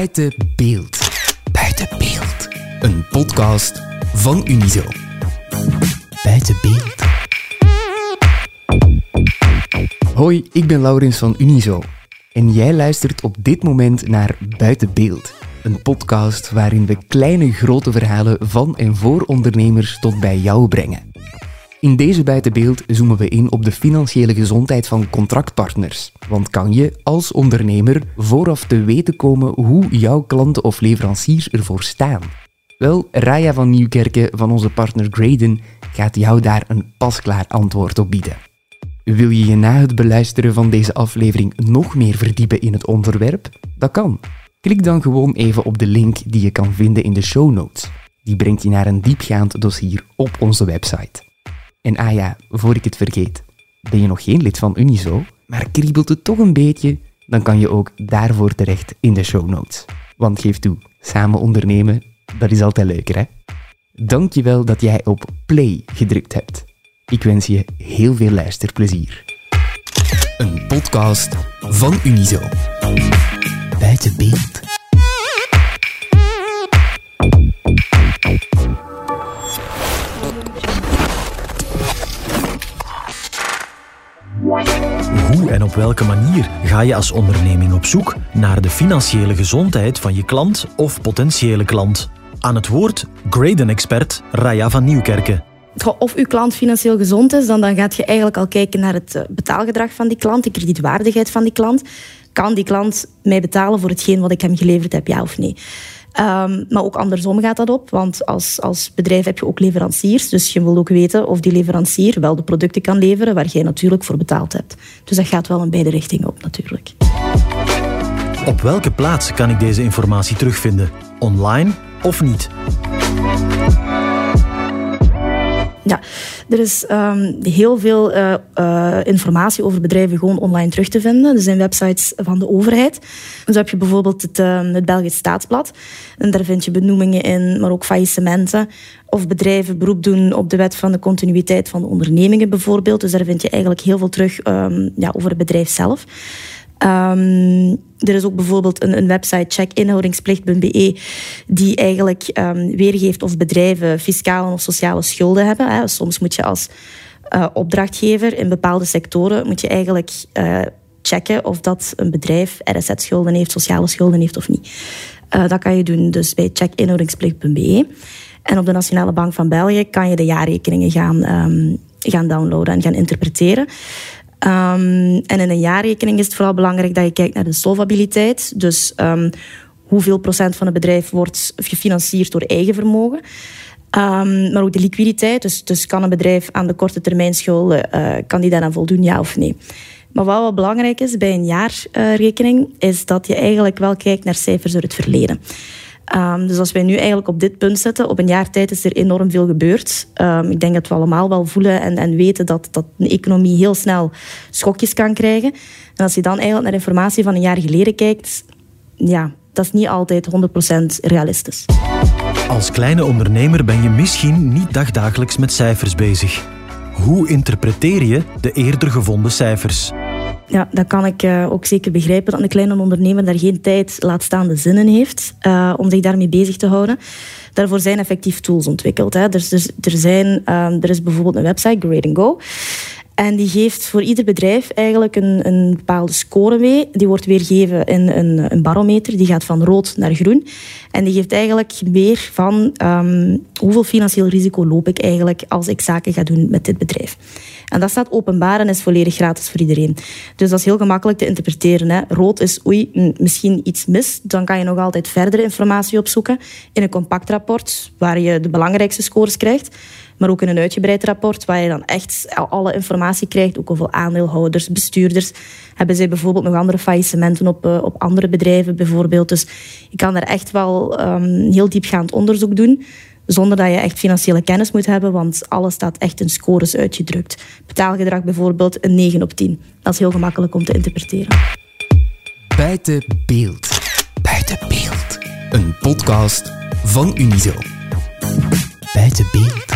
Buiten beeld. Buiten beeld. Een podcast van Unizo. Buiten beeld. Hoi, ik ben Laurens van Unizo. En jij luistert op dit moment naar Buiten beeld. Een podcast waarin we kleine grote verhalen van en voor ondernemers tot bij jou brengen. In deze buitenbeeld zoomen we in op de financiële gezondheid van contractpartners. Want kan je als ondernemer vooraf te weten komen hoe jouw klanten of leveranciers ervoor staan? Wel, Raya van Nieuwkerken van onze partner Graden gaat jou daar een pasklaar antwoord op bieden. Wil je je na het beluisteren van deze aflevering nog meer verdiepen in het onderwerp? Dat kan. Klik dan gewoon even op de link die je kan vinden in de show notes. Die brengt je naar een diepgaand dossier op onze website. En ah ja, voor ik het vergeet, ben je nog geen lid van Unizo, maar kriebelt het toch een beetje, dan kan je ook daarvoor terecht in de show notes. Want geef toe, samen ondernemen, dat is altijd leuker hè? Dankjewel dat jij op play gedrukt hebt. Ik wens je heel veel luisterplezier. Een podcast van Unizo. Buiten beeld. En op welke manier ga je als onderneming op zoek naar de financiële gezondheid van je klant of potentiële klant? Aan het woord Graden-expert Raya van Nieuwkerken. Of uw klant financieel gezond is, dan, dan gaat je eigenlijk al kijken naar het eh, betaalgedrag van die klant, de kredietwaardigheid van die klant. Kan die klant mij betalen voor hetgeen wat ik hem geleverd heb, ja of nee? Um, maar ook andersom gaat dat op, want als, als bedrijf heb je ook leveranciers. Dus je wil ook weten of die leverancier wel de producten kan leveren waar jij natuurlijk voor betaald hebt. Dus dat gaat wel in beide richtingen op natuurlijk. Op welke plaats kan ik deze informatie terugvinden? Online of niet? Ja, er is um, heel veel uh, uh, informatie over bedrijven gewoon online terug te vinden. Er zijn websites van de overheid. Dus heb je bijvoorbeeld het, uh, het Belgisch Staatsblad. En daar vind je benoemingen in, maar ook faillissementen. Of bedrijven beroep doen op de wet van de continuïteit van de ondernemingen bijvoorbeeld. Dus daar vind je eigenlijk heel veel terug um, ja, over het bedrijf zelf. Um, er is ook bijvoorbeeld een, een website, checkinhoudingsplicht.be, die eigenlijk um, weergeeft of bedrijven fiscale of sociale schulden hebben. Hè. Soms moet je als uh, opdrachtgever in bepaalde sectoren moet je eigenlijk uh, checken of dat een bedrijf RSZ-schulden heeft, sociale schulden heeft of niet. Uh, dat kan je doen dus bij checkinhoudingsplicht.be. En op de Nationale Bank van België kan je de jaarrekeningen gaan, um, gaan downloaden en gaan interpreteren. Um, en in een jaarrekening is het vooral belangrijk dat je kijkt naar de solvabiliteit. Dus um, hoeveel procent van het bedrijf wordt gefinancierd door eigen vermogen. Um, maar ook de liquiditeit. Dus, dus kan een bedrijf aan de korte termijn schulden, uh, kan die daaraan voldoen, ja of nee? Maar wat wel belangrijk is bij een jaarrekening, is dat je eigenlijk wel kijkt naar cijfers uit het verleden. Um, dus als wij nu eigenlijk op dit punt zitten, op een jaar tijd is er enorm veel gebeurd. Um, ik denk dat we allemaal wel voelen en, en weten dat, dat een economie heel snel schokjes kan krijgen. En als je dan eigenlijk naar informatie van een jaar geleden kijkt, ja, dat is niet altijd 100% realistisch. Als kleine ondernemer ben je misschien niet dagdagelijks met cijfers bezig. Hoe interpreteer je de eerder gevonden cijfers? Ja, dat kan ik uh, ook zeker begrijpen dat een kleine ondernemer daar geen tijd, laat staan de zinnen heeft uh, om zich daarmee bezig te houden. Daarvoor zijn effectief tools ontwikkeld. Hè. Dus, dus, er, zijn, um, er is bijvoorbeeld een website, Grade Go. En die geeft voor ieder bedrijf eigenlijk een, een bepaalde score mee. Die wordt weergegeven in een, een, barometer. Die gaat van rood naar groen. En die geeft eigenlijk meer van um, hoeveel financieel risico loop ik eigenlijk als ik zaken ga doen met dit bedrijf. En dat staat openbaar en is volledig gratis voor iedereen. Dus dat is heel gemakkelijk te interpreteren. Hè. Rood is oei, misschien iets mis. Dan kan je nog altijd verdere informatie opzoeken in een compact rapport waar je de belangrijkste scores krijgt. Maar ook in een uitgebreid rapport waar je dan echt alle informatie krijgt. Ook over aandeelhouders, bestuurders. Hebben zij bijvoorbeeld nog andere faillissementen op, uh, op andere bedrijven bijvoorbeeld. Dus je kan daar echt wel um, heel diepgaand onderzoek doen zonder dat je echt financiële kennis moet hebben, want alles staat echt in scores uitgedrukt. Betaalgedrag bijvoorbeeld een 9 op 10. Dat is heel gemakkelijk om te interpreteren. Buiten beeld. Buiten beeld. Een podcast van Unizo. Buiten beeld.